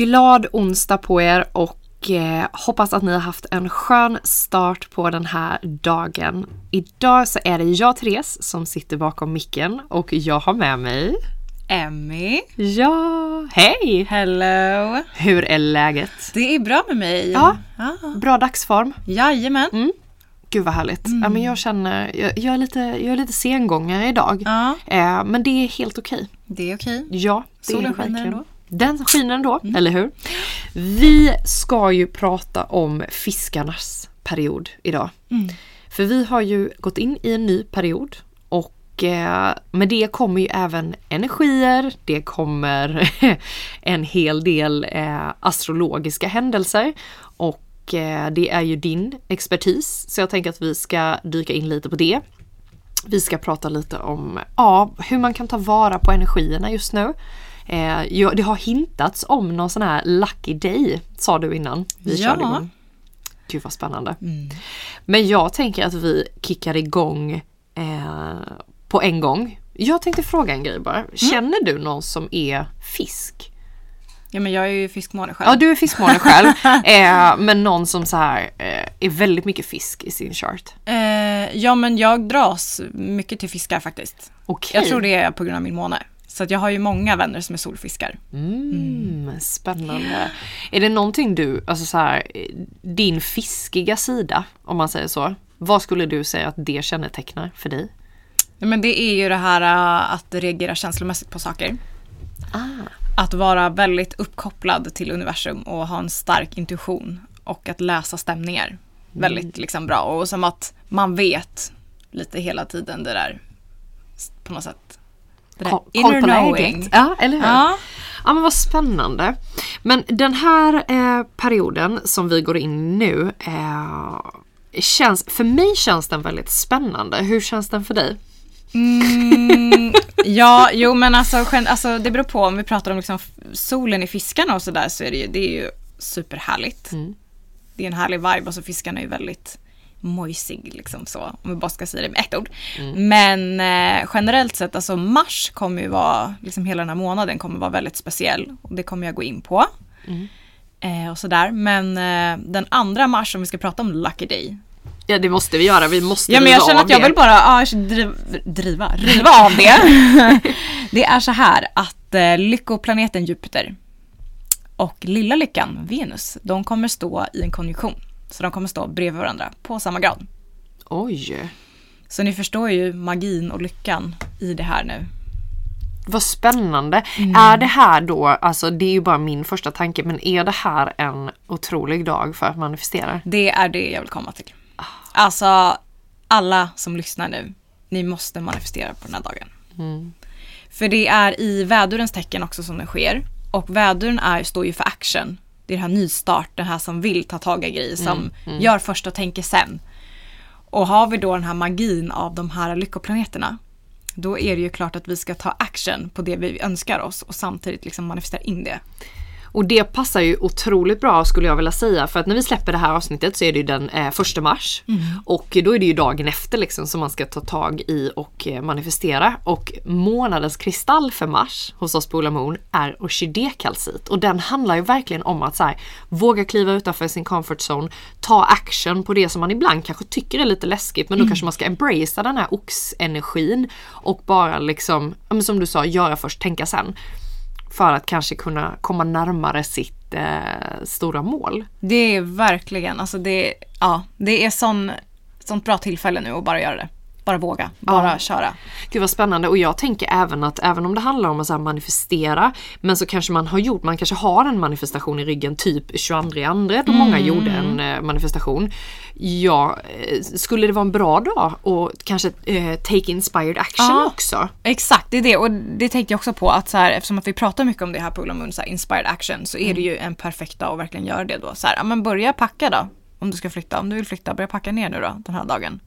Glad onsdag på er och eh, hoppas att ni har haft en skön start på den här dagen. Idag så är det jag Therese som sitter bakom micken och jag har med mig Emmy. Ja, hej! Hello. Hur är läget? Det är bra med mig. Ja, bra dagsform. Jajamän. Mm. Gud vad härligt. Ja, men jag känner, jag, jag, är lite, jag är lite sengångare idag. Ja. Eh, men det är helt okej. Det är okej. Ja, det Solen är skiner ändå. Den skiner ändå, eller hur? Vi ska ju prata om fiskarnas period idag. För vi har ju gått in i en ny period och eh, med det kommer ju även energier, det kommer en hel del eh, astrologiska händelser och eh, det är ju din expertis så jag tänker att vi ska dyka in lite på det. Vi ska prata lite om ja, hur man kan ta vara på energierna just nu. Eh, det har hintats om någon sån här lucky day, sa du innan vi Ja. körde igång. Gud vad spännande. Men jag tänker att vi kickar igång eh, på en gång. Jag tänkte fråga en grej bara. Känner du någon som är fisk? Ja men jag är ju fiskmåne själv. Ja, du är fiskmåne själv. eh, men någon som så här eh, är väldigt mycket fisk i sin chart. Eh, ja men jag dras mycket till fiskar faktiskt. Okej. Jag tror det är på grund av min måne. Så att jag har ju många vänner som är solfiskar. Mm, spännande. Är det någonting du, alltså så här, din fiskiga sida, om man säger så. Vad skulle du säga att det kännetecknar för dig? Ja, Men det är ju det här äh, att reagera känslomässigt på saker. Ah. Att vara väldigt uppkopplad till universum och ha en stark intuition. Och att läsa stämningar. väldigt liksom bra och som att man vet lite hela tiden det där på något sätt. Det där Koll inner på knowing. Ja, eller hur? Ja. Ja men vad spännande. Men den här eh, perioden som vi går in nu eh, känns, för mig känns den väldigt spännande. Hur känns den för dig? Mm, ja, jo men alltså, alltså det beror på om vi pratar om liksom solen i fiskarna och sådär så är det ju, det är ju superhärligt. Det är en härlig vibe och så fiskarna är ju väldigt mojsig liksom så, om vi bara ska säga det med ett ord. Men eh, generellt sett, alltså mars kommer ju vara, liksom hela den här månaden kommer vara väldigt speciell och det kommer jag gå in på. Eh, och sådär, men eh, den andra mars om vi ska prata om Lucky Day, Ja det måste vi göra, vi måste Ja men jag känner att jag vill bara ja, driva, driva, riva av det. det är så här att eh, lyckoplaneten Jupiter och lilla lyckan Venus, de kommer stå i en konjunktion. Så de kommer stå bredvid varandra på samma grad. Oj, Så ni förstår ju magin och lyckan i det här nu. vad spännande. Mm. Är det här då, alltså det är ju bara min första tanke, men är det här en otrolig dag för att manifestera? Det är det jag vill komma till. Alltså, alla som lyssnar nu, ni måste manifestera på den här dagen. För det är i vädurens tecken också som det sker. Och väduren är, står ju för action. Det är det här nystart, det här som vill ta tag i grejer, som gör först och tänker sen. Och har vi då den här magin av de här lyckoplaneterna, då är det ju klart att vi ska ta action på det vi önskar oss och samtidigt liksom manifestera in det. Och det passar ju otroligt bra skulle jag vilja säga för att när vi släpper det här avsnittet så är det ju den eh, första mars. Och då är det ju dagen efter liksom som man ska ta tag i och eh, manifestera. Och månadens kristall för mars hos oss på Ola Moon är orkidékalcit. Och den handlar ju verkligen om att så här, våga kliva utanför sin comfort zone, ta action på det som man ibland kanske tycker är lite läskigt men då kanske man ska embracea den här oxenergin och bara liksom, som du sa, göra först, tänka sen för att kanske kunna komma närmare sitt eh, stora mål. Det är verkligen, alltså det, ja, det är sån, sånt bra tillfälle nu att bara göra det. Bara våga, bara Ja. köra. Gud vad spännande och jag tänker även att även om det handlar om att så manifestera men så kanske man har gjort, man kanske har en manifestation i ryggen typ 22 andra då många gjorde en eh, manifestation. Ja, eh, skulle det vara en bra dag och kanske eh, take inspired action Ja. också? Exakt, det är det. Och det tänkte jag också på att så här, eftersom att vi pratar mycket om det här på Ulla så här, inspired action, så är det ju en perfekt dag att verkligen göra det då. Så här, ja, men börja packa då. Om du ska flytta, om du vill flytta, börja packa ner nu då den här dagen.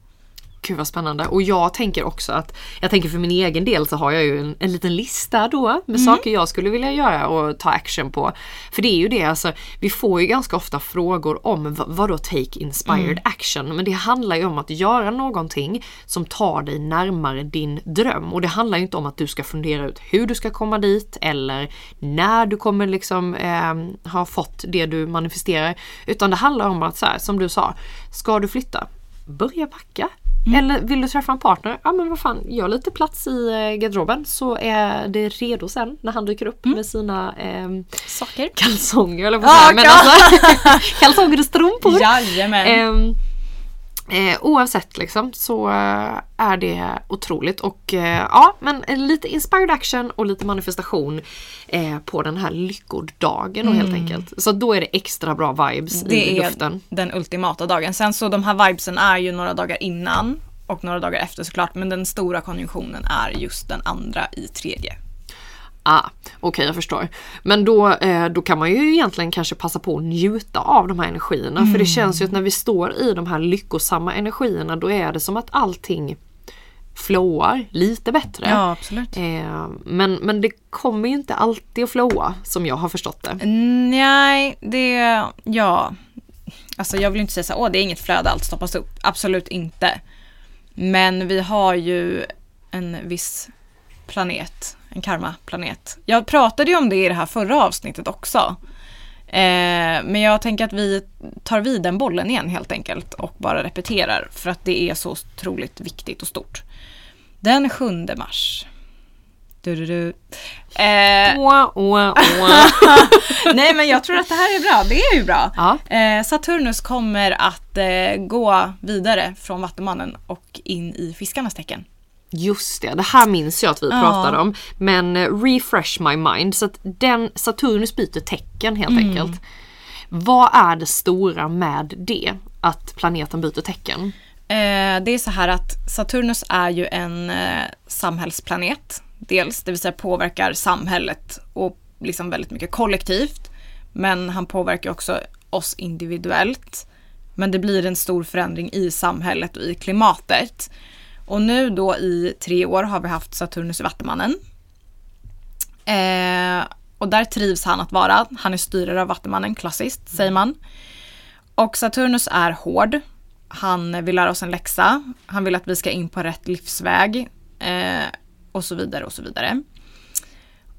Gud vad spännande. Och jag tänker också att, jag tänker för min egen del så har jag ju en, en liten lista då med saker jag skulle vilja göra och ta action på. För det är ju det, alltså vi får ju ganska ofta frågor om vad, vad då take inspired action. Men det handlar ju om att göra någonting som tar dig närmare din dröm. Och det handlar ju inte om att du ska fundera ut hur du ska komma dit eller när du kommer liksom eh, ha fått det du manifesterar. Utan det handlar om att så här, som du sa, ska du flytta? Börja packa. Eller vill du träffa en partner? Ja men vad fan, gör lite plats i eh, garderoben så är det redo sen när han dyker upp med sina ehm, Saker. kalsonger eller vad säga. Men alltså, kalsonger och strumpor. Jajamän. Ehm, eh, oavsett liksom så eh, är det otroligt och eh, ja men lite inspired action och lite manifestation eh, på den här lyckodagen och helt enkelt. Så då är det extra bra vibes i Mm. Det är luften. den ultimata dagen. Sen så de här vibesen är ju några dagar innan och några dagar efter såklart. Men den stora konjunktionen är just den andra i tredje. Ah, Okej jag förstår. Men då, eh, då kan man ju egentligen kanske passa på att njuta av de här energierna. För det känns ju att när vi står i de här lyckosamma energierna då är det som att allting flowar lite bättre. Ja, absolut. Eh, men, men det kommer ju inte alltid att flowa som jag har förstått det. Nej, det, ja. Alltså jag vill inte säga så här, åh det är inget flöde, allt stoppas upp. Absolut inte. Men vi har ju en viss planet, en karma-planet. Jag pratade ju om det i det här förra avsnittet också. Eh, men jag tänker att vi tar vid den bollen igen helt enkelt och bara repeterar för att det är så otroligt viktigt och stort. Den 7 mars. Du, du, du. Eh, Åh, åh, åh. Nej men jag tror att det här är bra, det är ju bra. Ja. Eh, Saturnus kommer att eh, gå vidare från Vattumannen och in i fiskarnas tecken. Just det, det här minns jag att vi Ja. pratade om. Men eh, refresh my mind. Så att den Saturnus byter tecken helt Mm. enkelt. Vad är det stora med det? Att planeten byter tecken? Eh, det är så här att Saturnus är ju en eh, samhällsplanet. Dels, det vill säga påverkar samhället och liksom väldigt mycket kollektivt. Men han påverkar också oss individuellt. Men det blir en stor förändring i samhället och i klimatet. Och nu då i tre år har vi haft Saturnus i Vattumannen. Eh, och där trivs han att vara. Han är styrare av Vattumannen, klassiskt säger man. Och Saturnus är hård. Han vill lära oss en läxa. Han vill att vi ska in på rätt livsväg. Eh, och så vidare och så vidare.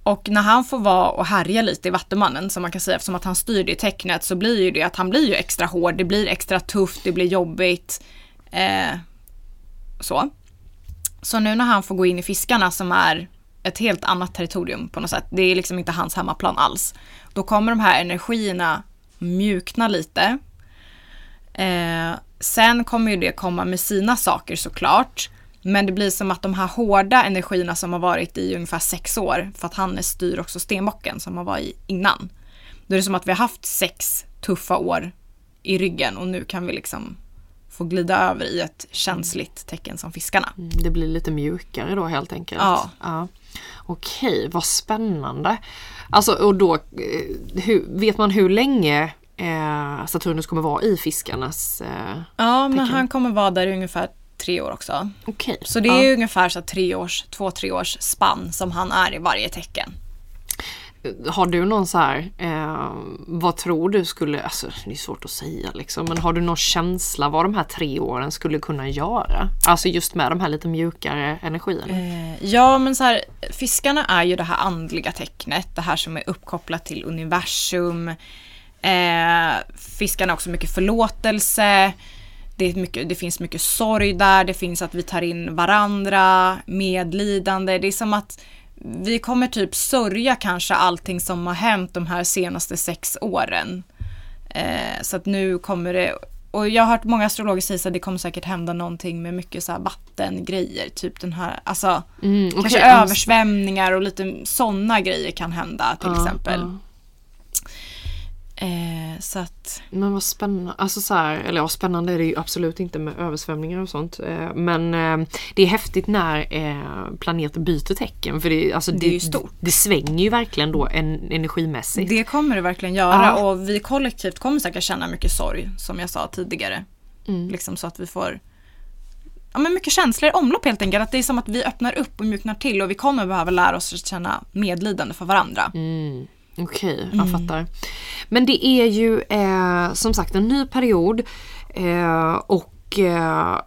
Och när han får vara och härja lite i Vattumannen, som man kan säga, eftersom att han styr det tecknet, så blir ju det att han blir ju extra hård, det blir extra tufft, det blir jobbigt. Eh, så. Så nu när han får gå in i fiskarna som är ett helt annat territorium på något sätt, det är liksom inte hans hemmaplan alls. Då kommer de här energierna mjukna lite. Eh, sen kommer ju det komma med sina saker såklart. Men det blir som att de här hårda energierna som har varit i ungefär sex år, för att han styr också stenbocken som han var i innan. Då är det som att vi har haft sex tuffa år i ryggen och nu kan vi liksom få glida över i ett känsligt tecken som fiskarna. Mm, det blir lite mjukare då helt enkelt. Ja. ja. Okej, vad spännande. Alltså och då, eh, hur, vet man hur länge eh, Saturnus kommer vara i fiskarnas eh, Ja, men tecken? han kommer vara där i ungefär tre år också. Okej. Så det är ju ungefär så tre års, två, tre års spann som han är i varje tecken. Har du någon så här, eh, vad tror du skulle, alltså det är svårt att säga liksom, men har du någon känsla vad de här tre åren skulle kunna göra? Alltså just med de här lite mjukare energierna. Eh, ja, men så här, fiskarna är ju det här andliga tecknet, det här som är uppkopplat till universum. Eh, fiskarna är också mycket förlåtelse. Det, är mycket, det finns mycket sorg där, det finns att vi tar in varandra, medlidande. Det är som att vi kommer typ sörja kanske allting som har hänt de här senaste sex åren. Eh, så att nu kommer det, och jag har hört många astrologer säga att det kommer säkert hända någonting med mycket så här vattengrejer, typ den här, alltså Mm, okej, kanske översvämningar och lite sådana grejer kan hända till Ja, exempel. ja. Eh, så att, Men vad spännande, alltså så här, eller ja spännande är det ju absolut inte med översvämningar och sånt. Eh, Men eh, det är häftigt när eh, planeten byter tecken för det, alltså Det är ju stort. Det svänger ju verkligen då en, energimässigt. det kommer det verkligen göra Ja. och vi kollektivt kommer säkert känna mycket sorg som jag sa tidigare. Mm. Liksom så att vi får ja, men mycket känslor i omlopp helt enkelt. Att det är som att vi öppnar upp och mjuknar till och vi kommer behöva lära oss att känna medlidande för varandra. Mm. Okej, jag fattar. Men det är ju eh, som sagt en ny period eh, och eh,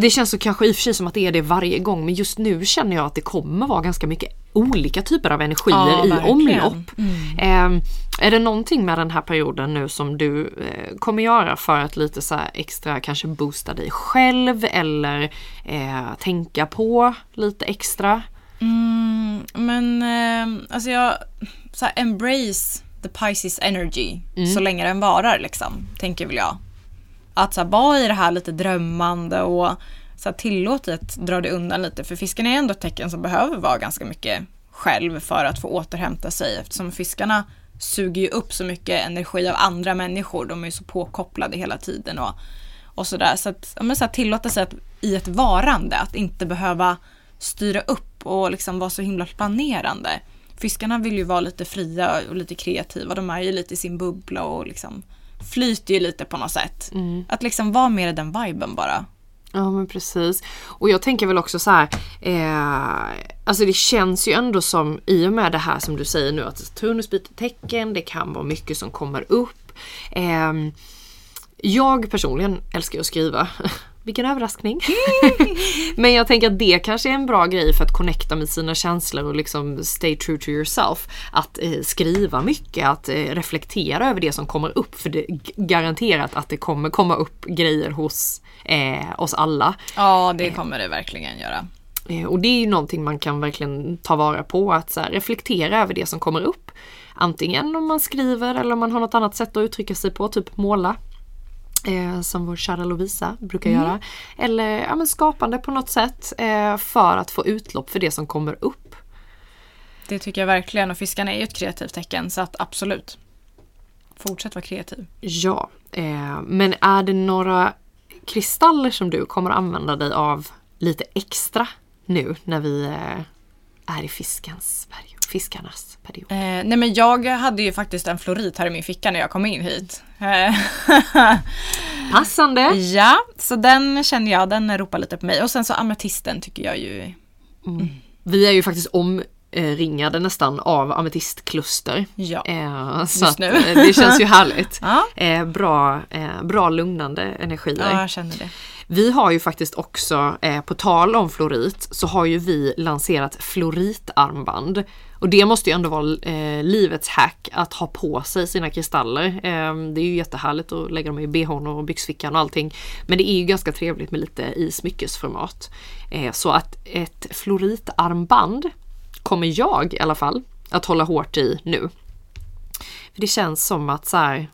det känns så kanske i och för sig som att det är det varje gång men just nu känner jag att det kommer vara ganska mycket olika typer av energier Ja, i verkligen. omlopp. Eh, är det någonting med den här perioden nu som du eh, kommer göra för att lite så här extra kanske boosta dig själv eller eh, tänka på lite extra? Mm, men eh, alltså jag, så här, embrace the Pisces energy så länge den varar liksom, tänker väl jag. Att så här, vara i det här lite drömmande och så här, tillåt dig att dra dig undan lite. För fisken är ändå ett tecken som behöver vara ganska mycket själv för att få återhämta sig eftersom fiskarna suger ju upp så mycket energi av andra människor. De är ju så påkopplade hela tiden och, och sådär. Så att men så här, tillåta sig att, i ett varande, att inte behöva styra upp och liksom vara så himla planerande. Fiskarna vill ju vara lite fria och lite kreativa. De är ju lite i sin bubbla och liksom flyter ju lite på något sätt. Att liksom vara mer i den viben bara. Ja men precis. Och jag tänker väl också så här. Eh, alltså det känns ju ändå som i och med det här som du säger nu att Saturnus byter tecken. Det kan vara mycket som kommer upp. Eh, jag personligen älskar att skriva. Vilken överraskning. Men jag tänker att det kanske är en bra grej för att connecta med sina känslor och liksom stay true to yourself. Att eh, skriva mycket, att eh, reflektera över det som kommer upp. För det är garanterat att det kommer komma upp grejer hos eh, oss alla. Ja, det kommer det verkligen göra. Eh, och det är ju någonting man kan verkligen ta vara på, att här, reflektera över det som kommer upp. Antingen om man skriver eller om man har något annat sätt att uttrycka sig på, typ måla. Eh, som vår kära Lovisa brukar göra. Eller ja, men skapande på något sätt eh, för att få utlopp för det som kommer upp. Det tycker jag verkligen och fiskarna är ju ett kreativt tecken så att absolut. Fortsätt vara kreativ. Ja, eh, men är det några kristaller som du kommer använda dig av lite extra nu när vi eh, är i fiskens period, fiskarnas period? Eh, nej men jag hade ju faktiskt en florit här i min ficka när jag kom in hit. Eh, Passande! ja, så den känner jag, den ropar lite på mig. Och sen så ametisten tycker jag ju Vi är ju faktiskt omringade nästan av ametistkluster. Ja, Eh, så just nu. eh, det känns ju härligt. Ja. Eh, bra, eh, bra lugnande energier. Ja, jag känner det. Vi har ju faktiskt också, eh, på tal om florit, så har ju vi lanserat floritarmband. Och det måste ju ändå vara eh, livets hack att ha på sig sina kristaller. Eh, det är ju jättehärligt att lägga dem i bhn och byxfickan och allting. Men det är ju ganska trevligt med lite i smyckesformat. Eh, så att ett floritarmband kommer jag i alla fall att hålla hårt i nu. För det känns som att så här,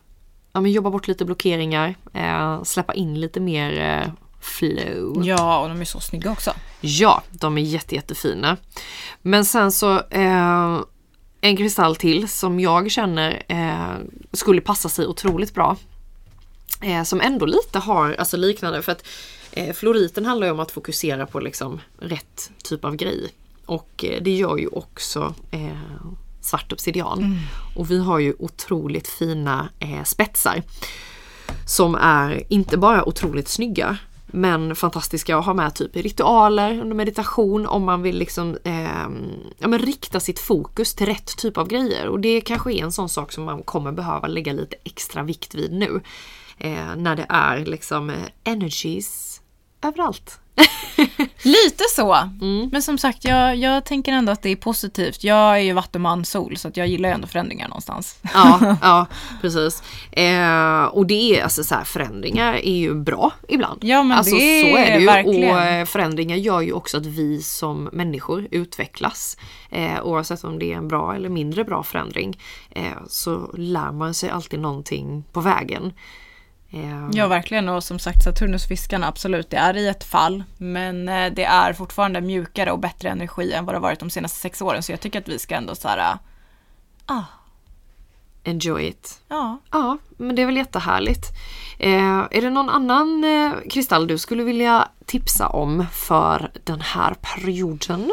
ja, men jobba bort lite blockeringar, eh, släppa in lite mer eh, flow. Ja, och de är så snygga också. Ja, de är jätte, jättefina. Men sen så eh, en kristall till som jag känner eh, skulle passa sig otroligt bra. Eh, som ändå lite har alltså liknande för att eh, floriten handlar ju om att fokusera på liksom rätt typ av grej. Och eh, det gör ju också eh, svart obsidian. Och vi har ju otroligt fina spetsar. Som är inte bara otroligt snygga men fantastiska att ha med typ i ritualer under meditation om man vill liksom eh, ja, men rikta sitt fokus till rätt typ av grejer. Och det kanske är en sån sak som man kommer behöva lägga lite extra vikt vid nu. Eh, när det är liksom energies överallt. Lite så. Men som sagt, jag, jag tänker ändå att det är positivt. Jag är ju vattuman sol så att jag gillar ju ändå förändringar någonstans. Ja, ja precis. Eh, och det är alltså så här, förändringar är ju bra ibland. Ja, men alltså, det så är det ju. verkligen. Och eh, förändringar gör ju också att vi som människor utvecklas. Eh, oavsett om det är en bra eller mindre bra förändring. Eh, så lär man sig alltid någonting på vägen. Eh, Ja, verkligen. Och som sagt, Saturnusfiskarna, absolut, det är i ett fall. Men eh, det är fortfarande mjukare och bättre energi än vad det har varit de senaste sex åren. Så jag tycker att vi ska ändå så här, äh, ah, Enjoy it. ja. Ja, men det är väl jättehärligt. Eh, är det någon annan eh, kristall du skulle vilja tipsa om för den här perioden?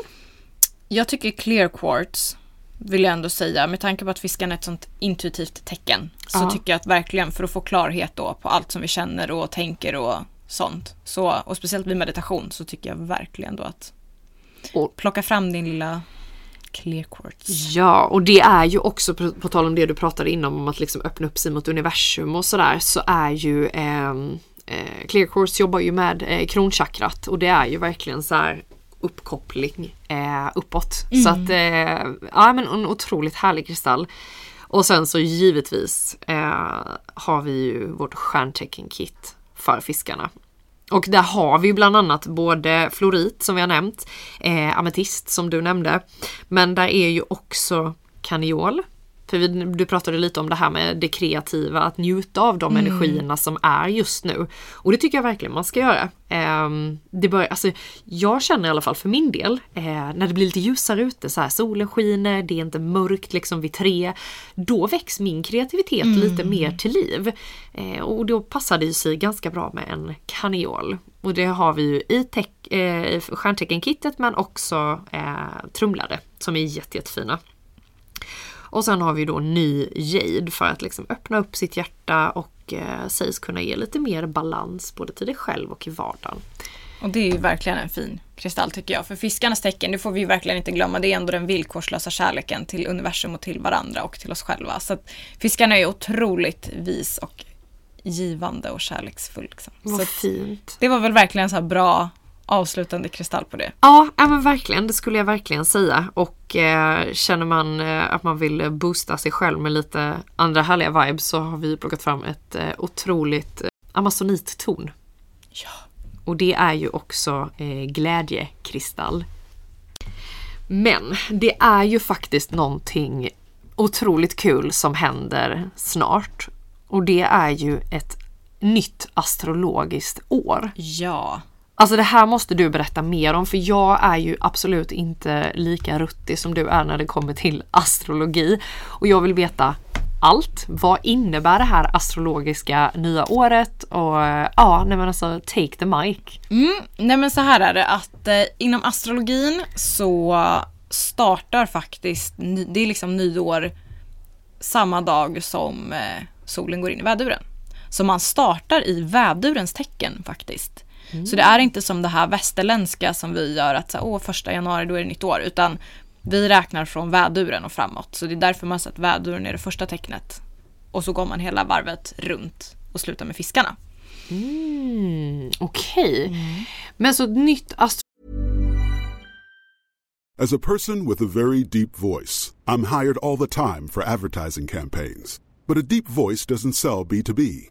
Jag tycker clear quartz vill jag ändå säga. Med tanke på att fiskarna är ett sånt intuitivt tecken. Så Ja. tycker jag att verkligen för att få klarhet då på allt som vi känner och tänker och sånt. Så, och speciellt vid meditation så tycker jag verkligen då att Och- plocka fram din lilla clear quartz. Ja, och det är ju också på, på tal om det du pratade innan om att liksom öppna upp sig mot universum och sådär så är ju ehm, eh, Clear Course jobbar ju med eh, kronchakrat och det är ju verkligen så här uppkoppling eh, uppåt. Så att eh, ja men en otroligt härlig kristall. Och sen så givetvis eh, har vi ju vårt stjärntecken-kit för fiskarna. Och där har vi bland annat både florit som vi har nämnt, eh, ametist som du nämnde. Men där är ju också kaniol. För vi, du pratade lite om det här med det kreativa, att njuta av de energierna som är just nu. Och det tycker jag verkligen man ska göra. Ehm, det bör, alltså, jag känner i alla fall för min del, eh, när det blir lite ljusare ute, så här, solen skiner, det är inte mörkt liksom vid tre. Då väcks min kreativitet lite mer till liv. Eh, och då passar det ju sig ganska bra med en kaniol. Och det har vi ju i teck- eh, stjärntecken-kittet men också eh, trumlade som är jätte, jättefina. Och sen har vi då ny jade för att liksom öppna upp sitt hjärta och eh, sägs kunna ge lite mer balans både till dig själv och i vardagen. Och det är ju verkligen en fin kristall tycker jag. För fiskarnas tecken, det får vi ju verkligen inte glömma, det är ändå den villkorslösa kärleken till universum och till varandra och till oss själva. Så att fiskarna är otroligt vis och givande och kärleksfull. Liksom. Så Vad att fint! det var väl verkligen en så bra avslutande kristall på det. Ja, ja men verkligen, det skulle jag verkligen säga. Och eh, känner man eh, att man vill boosta sig själv med lite andra härliga vibes så har vi plockat fram ett eh, otroligt eh, amazonitton. Ja. Och det är ju också eh, glädjekristall. Men det är ju faktiskt någonting otroligt kul som händer snart. Och det är ju ett nytt astrologiskt år. Ja. Alltså det här måste du berätta mer om för jag är ju absolut inte lika ruttig som du är när det kommer till astrologi. Och jag vill veta allt. Vad innebär det här astrologiska nya året? Och ja, nej men alltså take the mic. Mm, nej men så här är det att eh, inom astrologin så startar faktiskt, det är liksom nyår samma dag som eh, solen går in i väduren. Så man startar i vädurens tecken faktiskt. Mm. Så det är inte som det här västerländska som vi gör att så, åh, första januari då är det nytt år. Utan vi räknar från väduren och framåt. Så det är därför man sätter väduren är det första tecknet. Och så går man hela varvet runt och slutar med fiskarna. Mm, Okej. Okay. Mm. Men så nytt astro... As a person with a very deep voice, I'm hired all the time for advertising campaigns. But a deep voice doesn't sell B2B.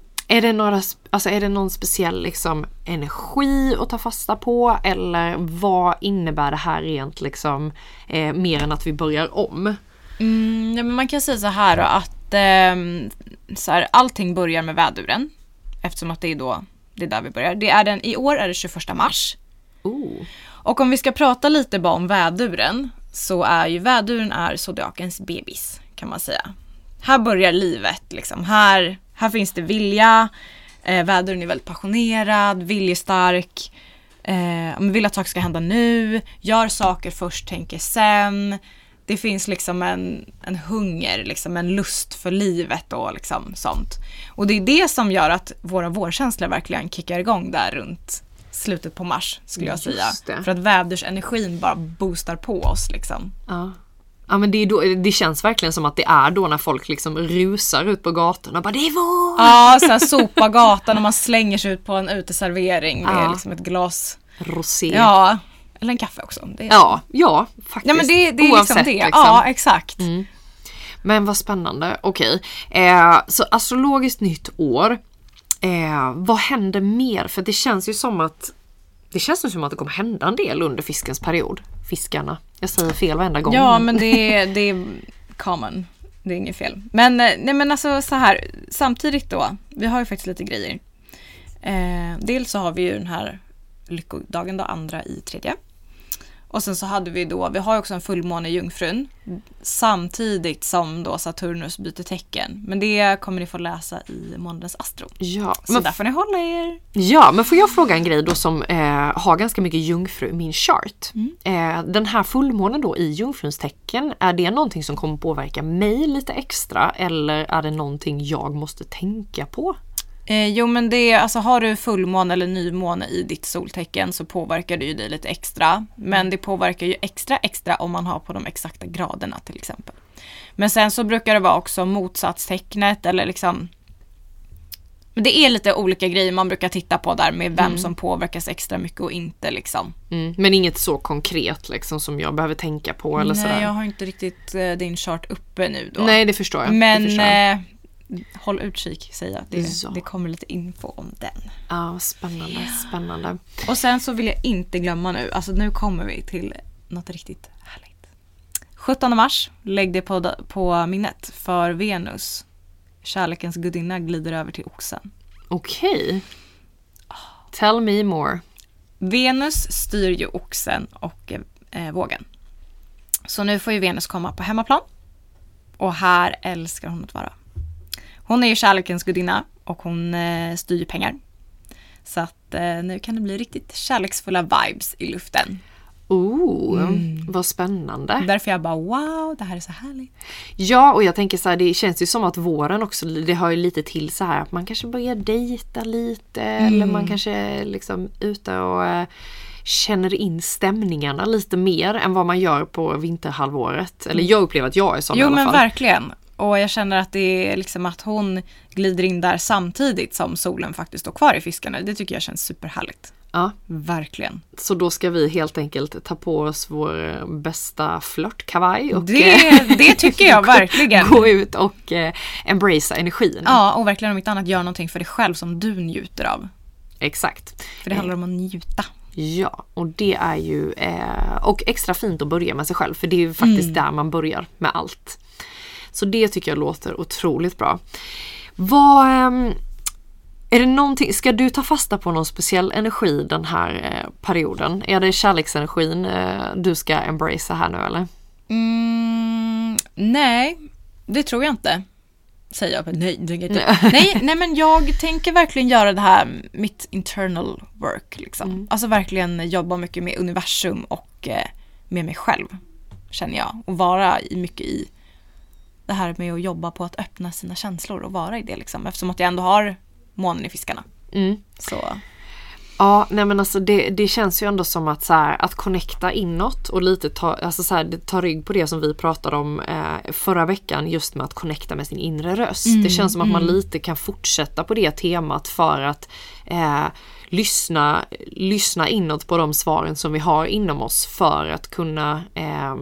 Är det, några, alltså är det någon speciell liksom, energi att ta fasta på eller vad innebär det här rent liksom, eh, mer än att vi börjar om? Mm, ja, men man kan säga så här då, att eh, så här, allting börjar med väduren eftersom att det är då det är där vi börjar. Det är den, I år är det 21 mars. Ooh. Och om vi ska prata lite bara om väduren så är ju väduren är zodiakens bebis kan man säga. Här börjar livet liksom. Här här finns det vilja, eh, vädren är väldigt passionerad, viljestark, eh, vill att saker ska hända nu, gör saker först, tänker sen. Det finns liksom en, en hunger, liksom en lust för livet och liksom sånt. Och det är det som gör att våra vårkänslor verkligen kickar igång där runt slutet på mars skulle jag säga. För att vädersenergin bara boostar på oss liksom. Ja. Ja men det, är då, det känns verkligen som att det är då när folk liksom rusar ut på gatorna och bara det är vår! Ja, här, sopa gatan och man slänger sig ut på en uteservering med ja. liksom ett glas Rosé. Ja, eller en kaffe också. Är ja, ja faktiskt. Ja men det, det är liksom det. Liksom. Ja exakt. Mm. Men vad spännande, okej. Eh, så astrologiskt nytt år. Eh, vad händer mer? För det känns ju som att det känns som att det kommer hända en del under fiskens period. Fiskarna. Jag säger fel varenda gång. Ja men det är, det är common. Det är inget fel. Men, eh, nej men alltså så här, samtidigt då, vi har ju faktiskt lite grejer. Eh, dels så har vi ju den här lyckodagen då, andra i tredje. Och sen så hade vi då, vi har också en fullmåne i Jungfrun samtidigt som då Saturnus byter tecken. Men det kommer ni få läsa i månadens astro. Ja, Så men, där får ni hålla er. ja, men får jag fråga en grej då som eh, har ganska mycket jungfru i min chart. Mm. Eh, den här fullmånen då i jungfruns tecken, är det någonting som kommer påverka mig lite extra eller är det någonting jag måste tänka på? Eh, jo men det är, alltså har du fullmåne eller nymåne i ditt soltecken så påverkar det ju dig lite extra. Men det påverkar ju extra extra om man har på de exakta graderna till exempel. Men sen så brukar det vara också motsatstecknet eller liksom men det är lite olika grejer man brukar titta på där med vem som påverkas extra mycket och inte liksom. Mm, men inget så konkret liksom som jag behöver tänka på eller Nej, sådär. jag har inte riktigt eh, din chart uppe nu då. Nej det förstår jag. det Men förstår jag. eh, håll utkik säger jag. Det, Ja. det kommer lite info om den. Ja, spännande, spännande. Och sen så vill jag inte glömma nu, alltså nu kommer vi till något riktigt härligt. 17 mars, lägg det på, på minnet för Venus, kärlekens gudinna, glider över till oxen. Okej. Tell me more. Venus styr ju oxen och eh, vågen. Så nu får ju Venus komma på hemmaplan. Och här älskar hon att vara. Hon är ju kärlekens gudinna och hon eh, styr pengar. Så att eh, nu kan det bli riktigt kärleksfulla vibes i luften. Oh, Mm. vad spännande. Därför jag bara wow, det här är så härligt. Ja, och jag tänker så här, det känns ju som att våren också, det har ju lite till så här att man kanske börjar dejta lite eller man kanske är liksom ute och eh, känner in stämningarna lite mer än vad man gör på vinterhalvåret. Eller jag upplever att jag är sån i Jo alla men fall. verkligen. Och jag känner att det är liksom att hon glider in där samtidigt som solen faktiskt står kvar i fiskarna. Det tycker jag känns superhärligt. Ja, Verkligen. så då ska vi helt enkelt ta på oss vår eh, bästa flörtkavaj och Det, eh, det tycker jag verkligen. gå ut och eh, embracea energin. Ja, och verkligen om inte annat gör någonting för dig själv som du njuter av. Exakt. För det handlar om att njuta. Ja, och det är ju eh, och extra fint att börja med sig själv för det är ju faktiskt Mm. där man börjar med allt. Så det tycker jag låter otroligt bra. Vad, ehm, är det någonting, ska du ta fasta på någon speciell energi den här eh, perioden? Är det kärleksenergin eh, du ska embracea här nu eller? Mm, nej, det tror jag inte. Säger jag. Nej, inte. nej, nej, men jag tänker verkligen göra det här, mitt internal work. Liksom. Alltså verkligen jobba mycket med universum och eh, med mig själv. Känner jag. Och vara i, mycket i det här med att jobba på att öppna sina känslor och vara i det. Liksom. Eftersom att jag ändå har månen i fiskarna. Mm. Så Ja, nej men alltså det, det känns ju ändå som att så här, att connecta inåt och lite ta, alltså så här, ta rygg på det som vi pratade om eh, förra veckan just med att connecta med sin inre röst. det känns som att man lite kan fortsätta på det temat för att eh, lyssna, lyssna inåt på de svaren som vi har inom oss för att kunna eh,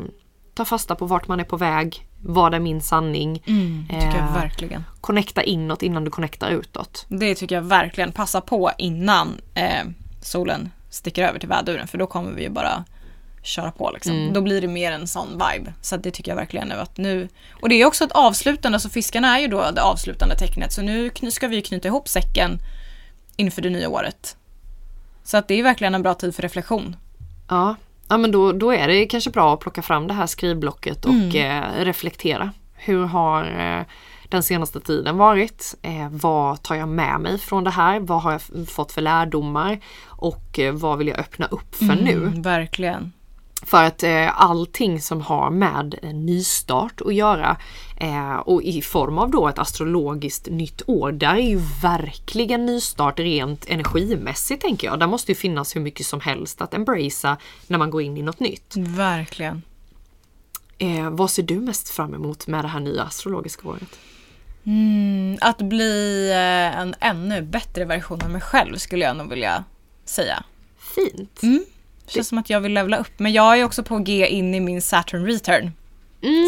ta fasta på vart man är på väg, vad är min sanning, tycker jag Eh, verkligen. connecta inåt innan du connectar utåt. Det tycker jag verkligen. Passa på innan eh, solen sticker över till väduren för då kommer vi ju bara köra på liksom. Då blir det mer en sån vibe. Så det tycker jag verkligen nu att nu... Och det är också ett avslutande, så fiskarna är ju då det avslutande tecknet. Så nu ska vi ju knyta ihop säcken inför det nya året. Så att det är verkligen en bra tid för reflektion. Ja, ja men då, då är det kanske bra att plocka fram det här skrivblocket och eh, reflektera. Hur har eh, den senaste tiden varit? Eh, vad tar jag med mig från det här? Vad har jag fått för lärdomar? Och eh, vad vill jag öppna upp för nu? Mm, verkligen. För att eh, allting som har med en nystart att göra eh, och i form av då ett astrologiskt nytt år, där är ju verkligen nystart rent energimässigt tänker jag. Där måste ju finnas hur mycket som helst att embracea när man går in i något nytt. Verkligen. Eh, vad ser du mest fram emot med det här nya astrologiska året? Mm, att bli eh, en ännu bättre version av mig själv skulle jag nog vilja säga. Fint! Det känns som att jag vill levla upp. Men jag är också på G in i min Saturn return.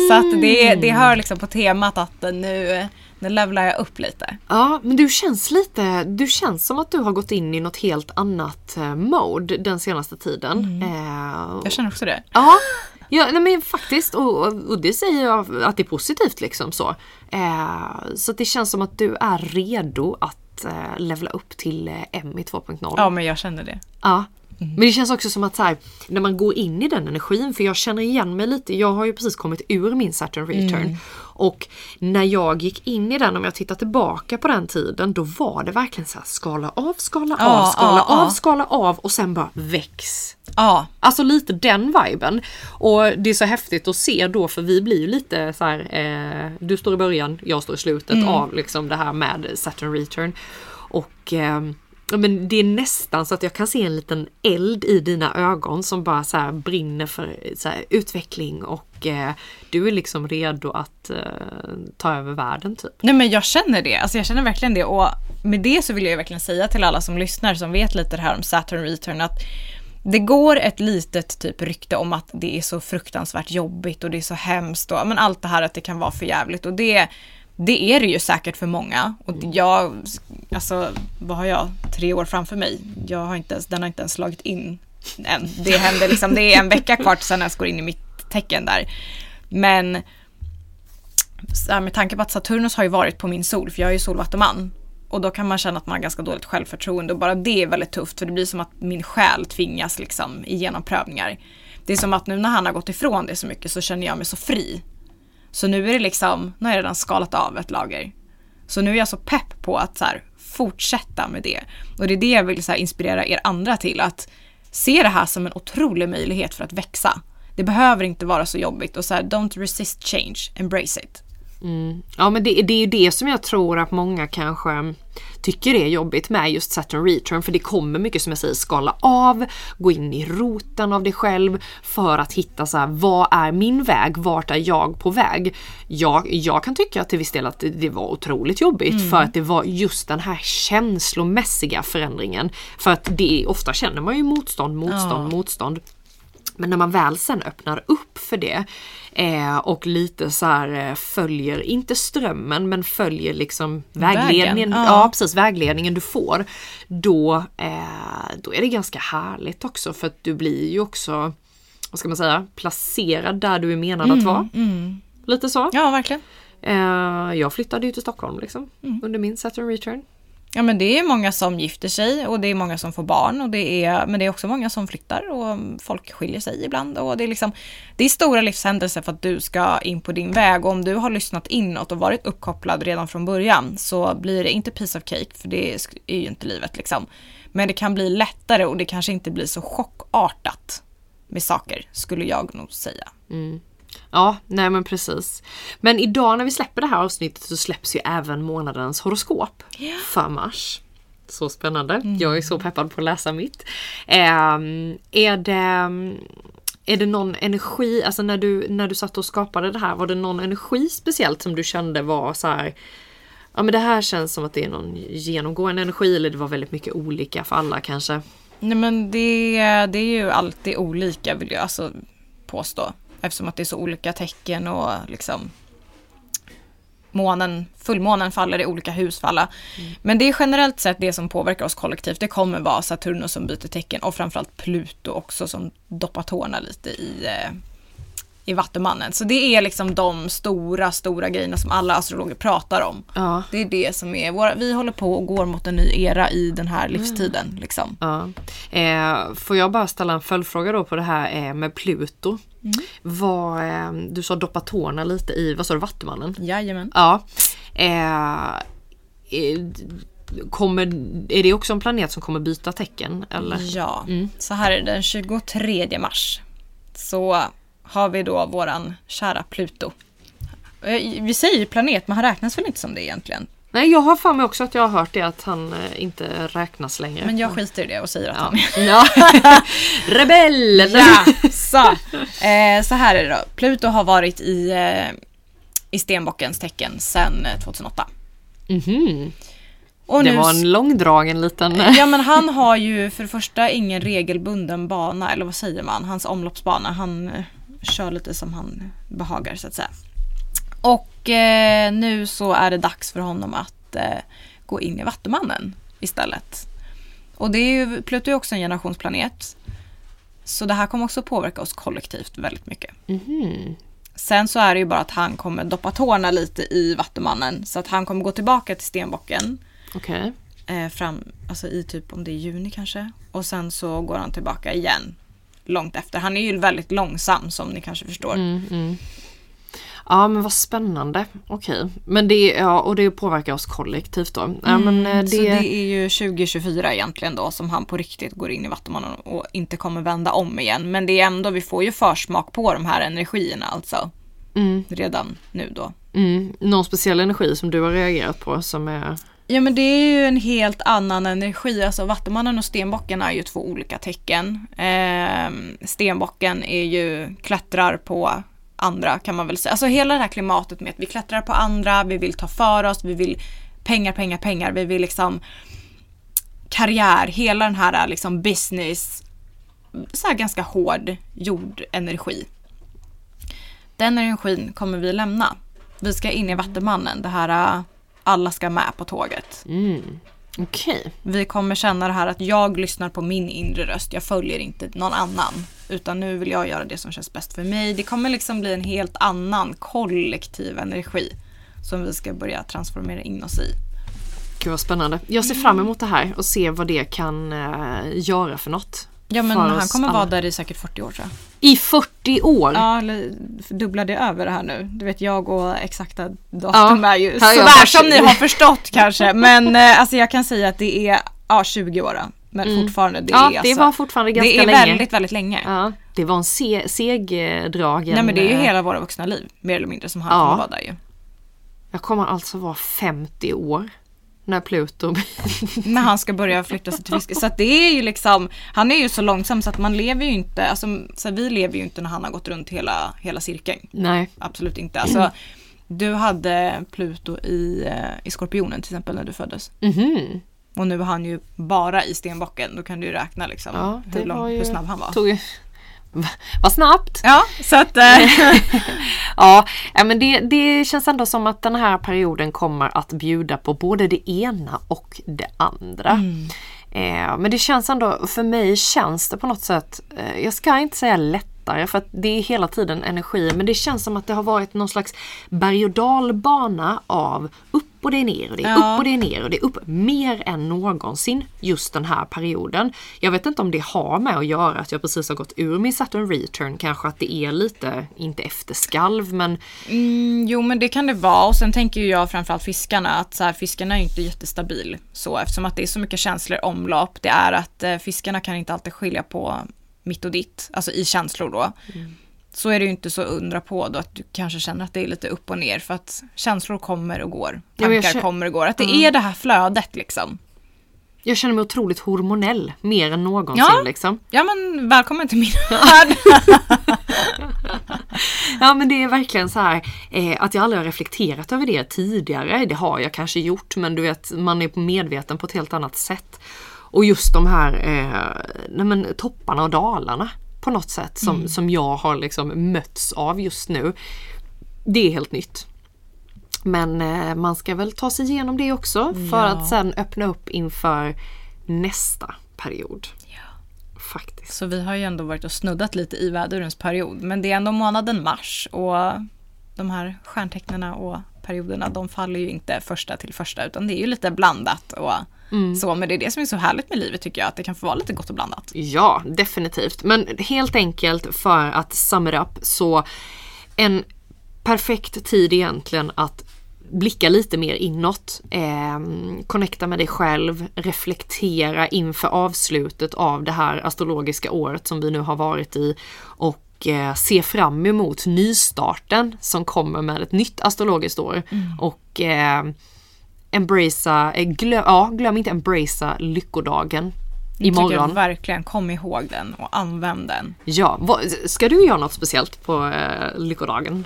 Så att det, det hör liksom på temat att nu, nu levlar jag upp lite. Ja, men du känns lite, du känns som att du har gått in i något helt annat eh, mode den senaste tiden. Eh, Jag känner också det. Ja, Ja, nej, men faktiskt. Och, och, det säger jag att det är positivt liksom så. Eh, så det känns som att du är redo att eh, levla upp till eh, M i 2.0. Ja, men jag känner det. Ja. Men det känns också som att så här, när man går in i den energin, för jag känner igen mig lite, jag har ju precis kommit ur min Saturn return. Och när jag gick in i den, om jag tittar tillbaka på den tiden, då var det verkligen så här skala av, skala Ja, av, skala ja, av, ja. skala av och sen bara väx. Ja, Alltså lite den viben. Och det är så häftigt att se då för vi blir ju lite så här, eh, du står i början, jag står i slutet av liksom det här med Saturn return. Och eh, men det är nästan så att jag kan se en liten eld i dina ögon som bara så brinner för så utveckling och eh, du är liksom redo att eh, ta över världen typ. Nej men jag känner det, alltså jag känner verkligen det. Och med det så vill jag verkligen säga till alla som lyssnar som vet lite det här om Saturn Return att det går ett litet typ rykte om att det är så fruktansvärt jobbigt och det är så hemskt och men allt det här att det kan vara för jävligt. Och det det är det ju säkert för många. Och jag, alltså vad har jag, tre år framför mig. Jag har inte ens, den har inte ens slagit in än. Det händer liksom, det är en vecka kvar tills jag går in i mitt tecken där. Men så här, med tanke på att Saturnus har ju varit på min sol, för jag är ju solvattuman. Och då kan man känna att man har ganska dåligt självförtroende och bara det är väldigt tufft för det blir som att min själ tvingas liksom igenom prövningar. Det är som att nu när han har gått ifrån det så mycket så känner jag mig så fri. Så nu är det liksom, nu har jag redan skalat av ett lager. Så nu är jag så pepp på att så här, fortsätta med det. Och det är det jag vill så här, inspirera er andra till, att se det här som en otrolig möjlighet för att växa. Det behöver inte vara så jobbigt och så här, don't resist change, embrace it. Mm. Ja men det, det är ju det som jag tror att många kanske tycker är jobbigt med just Saturn Return för det kommer mycket som jag säger skala av, gå in i roten av dig själv för att hitta så här, vad är min väg, vart är jag på väg? Jag, jag kan tycka till viss del att det, det var otroligt jobbigt för att det var just den här känslomässiga förändringen. För att det ofta känner man ju motstånd, motstånd, motstånd. Men när man väl sen öppnar upp för det eh, och lite så här eh, följer, inte strömmen men följer liksom vägledningen, Vägen, ja. ja. precis vägledningen du får. Då, eh, då är det ganska härligt också för att du blir ju också, vad ska man säga, placerad där du är menad att vara. Lite så. Ja, verkligen. Eh, jag flyttade ju till Stockholm liksom under min Saturn return. Ja men det är många som gifter sig och det är många som får barn och det är, men det är också många som flyttar och folk skiljer sig ibland och det är liksom Det är stora livshändelser för att du ska in på din väg och om du har lyssnat inåt och varit uppkopplad redan från början så blir det inte piece of cake för det är ju inte livet liksom. Men det kan bli lättare och det kanske inte blir så chockartat med saker skulle jag nog säga. Mm. Ja, nej men precis. Men idag när vi släpper det här avsnittet så släpps ju även månadens horoskop för mars. Så spännande. Jag är så peppad på att läsa mitt. Ehm, är det är det någon energi, alltså när du, när du satt och skapade det här, var det någon energi speciellt som du kände var så här Ja men det här känns som att det är någon genomgående energi eller det var väldigt mycket olika för alla kanske. Nej men det, det är ju alltid olika vill jag alltså påstå. Eftersom att det är så olika tecken och liksom månen, fullmånen faller i olika hus för alla. Men det är generellt sett det som påverkar oss kollektivt. Det kommer vara Saturnus som byter tecken och framförallt Pluto också som doppar tårna lite i, eh, i Vattumannen. Så det är liksom de stora, stora grejerna som alla astrologer pratar om. Ja. Det är det som är våra, vi håller på och går mot en ny era i den här livstiden. Liksom. Ja. Eh, får jag bara ställa en följdfråga då på det här eh, med Pluto. Vad, eh, du sa doppa tårna lite i, vad sa du, Vattumannen? Jajamän. Ja. Eh, eh, kommer, är det också en planet som kommer byta tecken? Eller? Ja, så här är det den 23 mars. Så har vi då våran kära Pluto. Eh, Vi säger planet, men han räknas väl inte som det egentligen. Nej jag har för mig också att jag har hört det att han eh, inte räknas längre. Men jag skiter i det och säger att ja. han är. ja. Rebell! Ja, så. Eh, så här är det då. Pluto har varit i, eh, i stenbockens tecken sedan eh, 2008. Mhm. Och Det nu var en långdragen liten... Ja men han har ju för det första ingen regelbunden bana, eller vad säger man, hans omloppsbana. Han eh, kör lite som han behagar så att säga. Och eh, nu så är det dags för honom att eh, gå in i Vattumannen istället. Och det är ju, Pluto är också en generationsplanet. Så det här kommer också påverka oss kollektivt väldigt mycket. Sen så är det ju bara att han kommer doppa tårna lite i Vattumannen. Så att han kommer gå tillbaka till Stenbocken. Okej. Eh, fram, alltså i typ om det är juni kanske. Och sen så går han tillbaka igen. Långt efter. Han är ju väldigt långsam som ni kanske förstår. Ja men vad spännande. Okej. Men det, ja, och det påverkar oss kollektivt då. Ja, men eh, det, Mm, Så det är ju 2024 egentligen då som han på riktigt går in i Vattumannen och inte kommer vända om igen. Men det är ändå, vi får ju försmak på de här energierna alltså. Redan nu då. mm, någon speciell energi som du har reagerat på som är... Ja men det är ju en helt annan energi. Alltså Vattumannen och Stenbocken är ju två olika tecken. Ehm, stenbocken är ju klättrar på andra kan man väl säga. Alltså hela det här klimatet med att vi klättrar på andra, vi vill ta för oss, vi vill pengar, pengar, pengar, vi vill liksom karriär, hela den här liksom business, så här ganska hård jordenergi. Den energin kommer vi lämna. Vi ska in i Vattumannen, det här äh, alla ska med på tåget. Mm. Okej. Vi kommer känna det här att jag lyssnar på min inre röst, jag följer inte någon annan. Utan nu vill jag göra det som känns bäst för mig. Det kommer liksom bli en helt annan kollektiv energi som vi ska börja transformera in oss i. Gud vad spännande. Jag ser fram emot det här och se vad det kan eh, göra för något. Ja men han kommer alla. vara där i säkert 40 år tror jag. I 40 år? Ja, eller dubbla det över det här nu. Du vet jag och exakta datum Ja, är ju sådär som ni 20. har förstått kanske. Men eh, alltså jag kan säga att det är ja, 20 år. då. Men fortfarande, det Ja, är det alltså, var fortfarande ganska Det är länge. väldigt, väldigt länge. Ja, det var en se- segdragen... Nej men det är ju eh, hela våra vuxna liv, mer eller mindre, som han Ja. kommer vara där ju. Jag kommer alltså vara 50 år när Pluto... När han ska börja flytta sig till fiske. Så att det är ju liksom, han är ju så långsam så att man lever ju inte, alltså så vi lever ju inte när han har gått runt hela, hela cirkeln. Nej. Absolut inte. Alltså, du hade Pluto i, eh, i Skorpionen till exempel när du föddes. Mhm. Och nu är han ju bara i stenbocken. Då kan du ju räkna liksom Ja, hur, lång, ju... hur snabb han var. Tog Vad snabbt! Ja, så att... Eh, Ja, men det, det känns ändå som att den här perioden kommer att bjuda på både det ena och det andra. Eh, men det känns ändå, för mig känns det på något sätt, eh, jag ska inte säga lättare för att det är hela tiden energi, men det känns som att det har varit någon slags berg och dalbana av upp och det är ner och det är Ja. upp och det är ner och det är upp mer än någonsin just den här perioden. Jag vet inte om det har med att göra att jag precis har gått ur min Saturn return, kanske att det är lite, inte efterskalv men mm, jo men det kan det vara. Och sen tänker jag framförallt fiskarna att så här, fiskarna är ju inte jättestabil. Så eftersom att det är så mycket känslor omlopp. Det är att eh, fiskarna kan inte alltid skilja på mitt och ditt. Alltså i känslor då. Så är det ju inte så undra på då att du kanske känner att det är lite upp och ner. För att känslor kommer och går. Ja, Tankar kä- kommer och går. Att det är det här flödet liksom. Jag känner mig otroligt hormonell, mer än någonsin Ja. liksom. Ja men välkommen till min värld. Ja men det är verkligen så här eh, att jag aldrig har reflekterat över det tidigare. Det har jag kanske gjort men du vet man är medveten på ett helt annat sätt. Och just de här eh, nej, men, topparna och dalarna på något sätt som, som jag har liksom mötts av just nu. Det är helt nytt. Men eh, man ska väl ta sig igenom det också för att sen öppna upp inför nästa period. Faktiskt. Så vi har ju ändå varit och snuddat lite i vädurens period. Men det är ändå månaden mars och de här stjärntecknarna och perioderna de faller ju inte första till första utan det är ju lite blandat och så. Men det är det som är så härligt med livet tycker jag, att det kan få vara lite gott och blandat. Ja, definitivt. Men helt enkelt för att sum it up så en perfekt tid egentligen att blicka lite mer inåt, eh, connecta med dig själv, reflektera inför avslutet av det här astrologiska året som vi nu har varit i och eh, se fram emot nystarten som kommer med ett nytt astrologiskt år. Och eh, embracea, eh, glöm, ja, glöm inte embracea lyckodagen Jag tycker imorgon. verkligen, kom ihåg den och använd den. Ja, ska du göra något speciellt på eh, lyckodagen?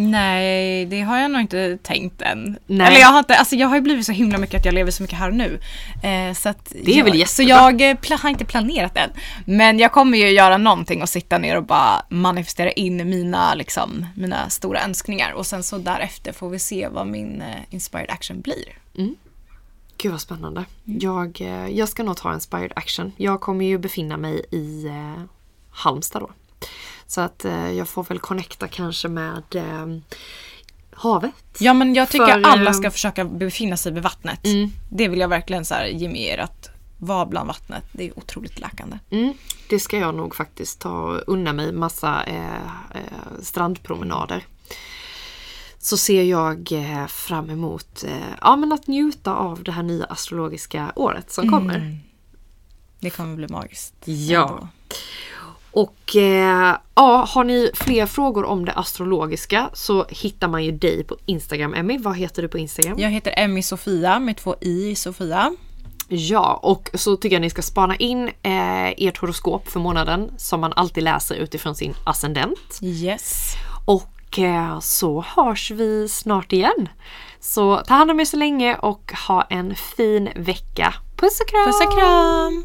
Nej, det har jag nog inte tänkt än. Nej. Eller jag har inte, alltså jag har ju blivit så himla mycket att jag lever så mycket här och nu. Eh, så att Det är jag, väl Så jättebra. jag eh, har inte planerat än. Men jag kommer ju göra någonting och sitta ner och bara manifestera in mina, liksom, mina stora önskningar. Och sen så därefter får vi se vad min eh, inspired action blir. Gud vad spännande. Jag, eh, jag ska nog ta inspired action. Jag kommer ju befinna mig i, eh, Halmstad då. Så att eh, jag får väl connecta kanske med eh, havet. Ja men jag tycker För, alla eh, ska försöka befinna sig vid vattnet. Mm. Det vill jag verkligen så här ge med er att vara bland vattnet. Det är otroligt läkande. Mm, det ska jag nog faktiskt ta unna mig massa eh, eh, strandpromenader. Så ser jag eh, fram emot ja, men att njuta av det här nya astrologiska året som kommer. Det kommer bli magiskt. Ja. Ändå. Och eh, ja, har ni fler frågor om det astrologiska så hittar man ju dig på Instagram. Emmy, vad heter du på Instagram? Jag heter Emmy Sofia med två i Sofia. Ja, och så tycker jag ni ska spana in eh, ert horoskop för månaden som man alltid läser utifrån sin ascendent. Yes. Och eh, så hörs vi snart igen. Så ta hand om er så länge och ha en fin vecka. Puss och kram! Puss och kram!